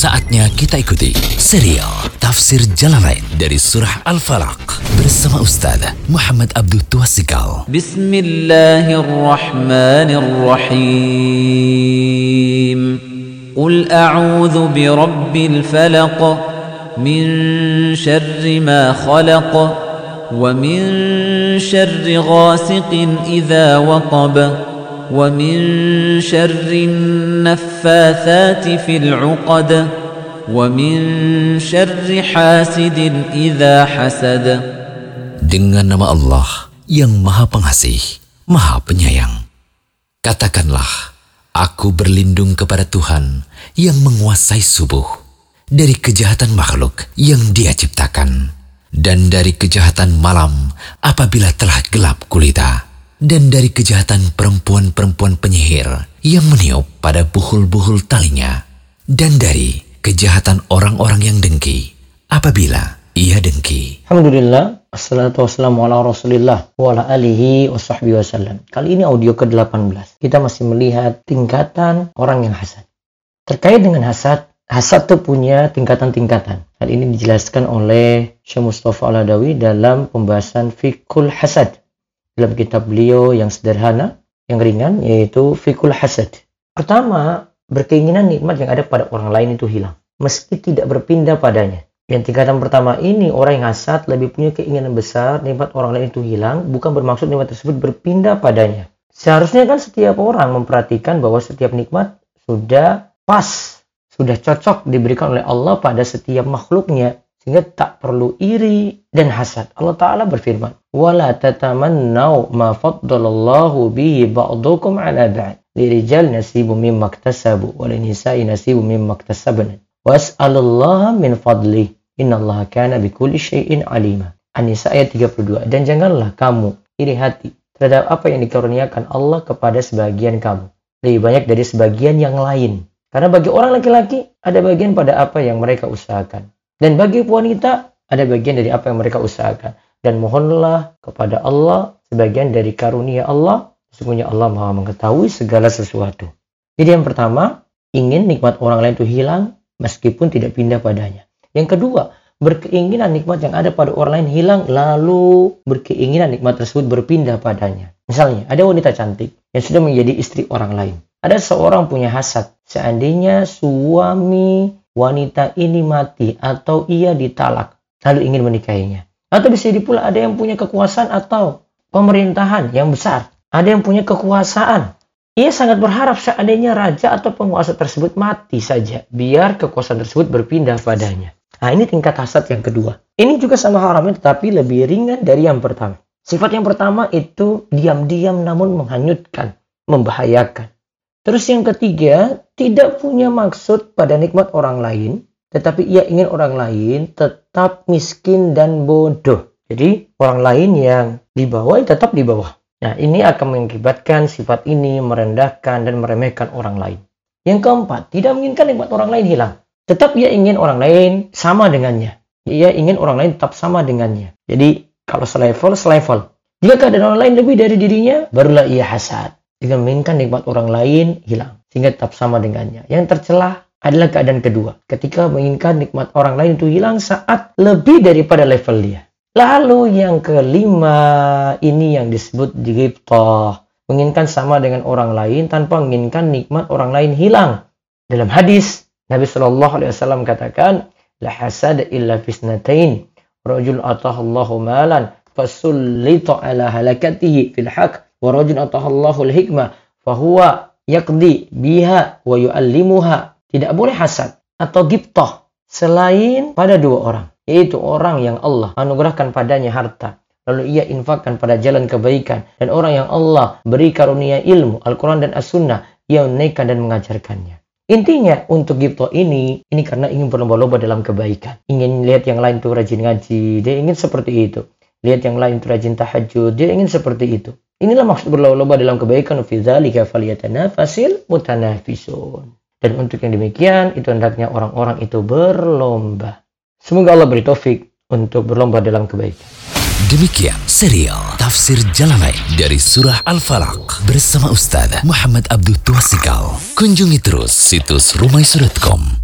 Saatnya kita ikuti serial Tafsir Jalalain dari Surah Al-Falaq bersama Ustaz Muhammad Abdul Tuasikal. بسم الله الرحمن الرحيم قل أعوذ برب الفلق من شر ما خلق ومن شر غاسق إذا وقب ومن شر النفاثات في العقد ومن شر حاسد إذا حسد Dengan nama Allah yang Maha Pengasih, Maha Penyayang. Katakanlah, aku berlindung kepada Tuhan yang menguasai subuh dari kejahatan makhluk yang Dia ciptakan dan dari kejahatan malam apabila telah gelap gulita dan dari kejahatan perempuan-perempuan penyihir yang meniup pada buhul-buhul talinya dan dari kejahatan orang-orang yang dengki apabila ia dengki. Alhamdulillah, assalatu wassalamu ala. Kali ini audio ke-18. Kita masih melihat tingkatan orang yang hasad. Terkait dengan hasad, hasad itu punya tingkatan-tingkatan. Hal ini dijelaskan oleh Syekh Mustafa Al-Adawi dalam pembahasan Fikul Hasad. Dalam kitab beliau yang sederhana, yang ringan, yaitu Fikul Hasad. Pertama, berkeinginan nikmat yang ada pada orang lain itu hilang. Meski tidak berpindah padanya. Yang tingkatan pertama ini, orang yang hasad lebih punya keinginan besar, nikmat orang lain itu hilang, bukan bermaksud nikmat tersebut berpindah padanya. Seharusnya kan setiap orang memperhatikan bahwa setiap nikmat sudah pas, sudah cocok diberikan oleh Allah pada setiap makhluknya, sehingga tak perlu iri dan hasad. Allah Ta'ala berfirman, wala tatamannau ma faddalallahu bihi ba'dukum ala ba'd. Lirijal nasibu mimma iktasabu wa linisa'i nasibu mimma iktasabna. Was'alullaha min fadli. Innallaha kana bikulli syai'in alima. An-Nisa ayat 32 dan janganlah kamu iri hati terhadap apa yang dikaruniakan Allah kepada sebagian kamu. Lebih banyak dari sebagian yang lain. Karena bagi orang laki-laki ada bagian pada apa yang mereka usahakan. Dan bagi wanita ada bagian dari apa yang mereka usahakan. Dan mohonlah kepada Allah sebagian dari karunia Allah. Sesungguhnya Allah maha mengetahui segala sesuatu. Jadi yang pertama, ingin nikmat orang lain itu hilang meskipun tidak pindah padanya. Yang kedua, berkeinginan nikmat yang ada pada orang lain hilang lalu berkeinginan nikmat tersebut berpindah padanya. Misalnya, ada wanita cantik yang sudah menjadi istri orang lain. Ada seorang punya hasad. Seandainya suami wanita ini mati atau ia ditalak lalu ingin menikahinya. Atau bisa jadi pula ada yang punya kekuasaan atau pemerintahan yang besar. Ada yang punya kekuasaan. Ia sangat berharap seandainya raja atau penguasa tersebut mati saja, biar kekuasaan tersebut berpindah padanya. Nah, ini tingkat hasad yang kedua. Ini juga sama haramnya tetapi lebih ringan dari yang pertama. Sifat yang pertama itu diam-diam namun menghanyutkan, membahayakan. Terus yang ketiga, tidak punya maksud pada nikmat orang lain, tetapi ia ingin orang lain tetap miskin dan bodoh. Jadi orang lain yang di bawah tetap di bawah. Nah, ini akan mengakibatkan sifat ini merendahkan dan meremehkan orang lain. Yang keempat, tidak menginginkan nikmat orang lain hilang. Tetap ia ingin orang lain sama dengannya. Ia ingin orang lain tetap sama dengannya. Jadi kalau selevel, selevel. Jika keadaan orang lain lebih dari dirinya, barulah ia hasad. Jika menginginkan nikmat orang lain, hilang. Sehingga tetap sama dengannya. Yang tercelah adalah keadaan kedua. Ketika menginginkan nikmat orang lain itu hilang saat lebih daripada level dia. Lalu yang kelima, ini yang disebut giptoh. Menginginkan sama dengan orang lain tanpa menginginkan nikmat orang lain hilang. Dalam hadis, Nabi Shallallahu Alaihi Wasallam katakan, la hasad illa fisnatain. Rajul atahallahu malan fasullita ala halakatihi fil haq wa rajul atahallahu al-hikmah fahuwa yaqdi biha wa yu'allimuha. Tidak boleh hasad atau giptoh selain pada dua orang, yaitu orang yang Allah anugerahkan padanya harta lalu ia infakkan pada jalan kebaikan dan orang yang Allah beri karunia ilmu Al-Quran dan As-Sunnah ia menaikkan dan mengajarkannya Intinya untuk Gipto ini, ini karena ingin berlomba-lomba dalam kebaikan. Ingin lihat yang lain tuh rajin ngaji, dia ingin seperti itu. Lihat yang lain tuh rajin tahajud, dia ingin seperti itu. Inilah maksud berlomba-lomba dalam kebaikan. Fi dzalika falyatanafasil mutanafisun. Dan untuk yang demikian, itu hendaknya orang-orang itu berlomba. Semoga Allah beri taufik untuk berlomba dalam kebaikan. Demikian serial Tafsir Jalalain dari Surah Al-Falaq bersama Ustaz Muhammad Abdul Tuasikal. Kunjungi terus situs rumaisurat.com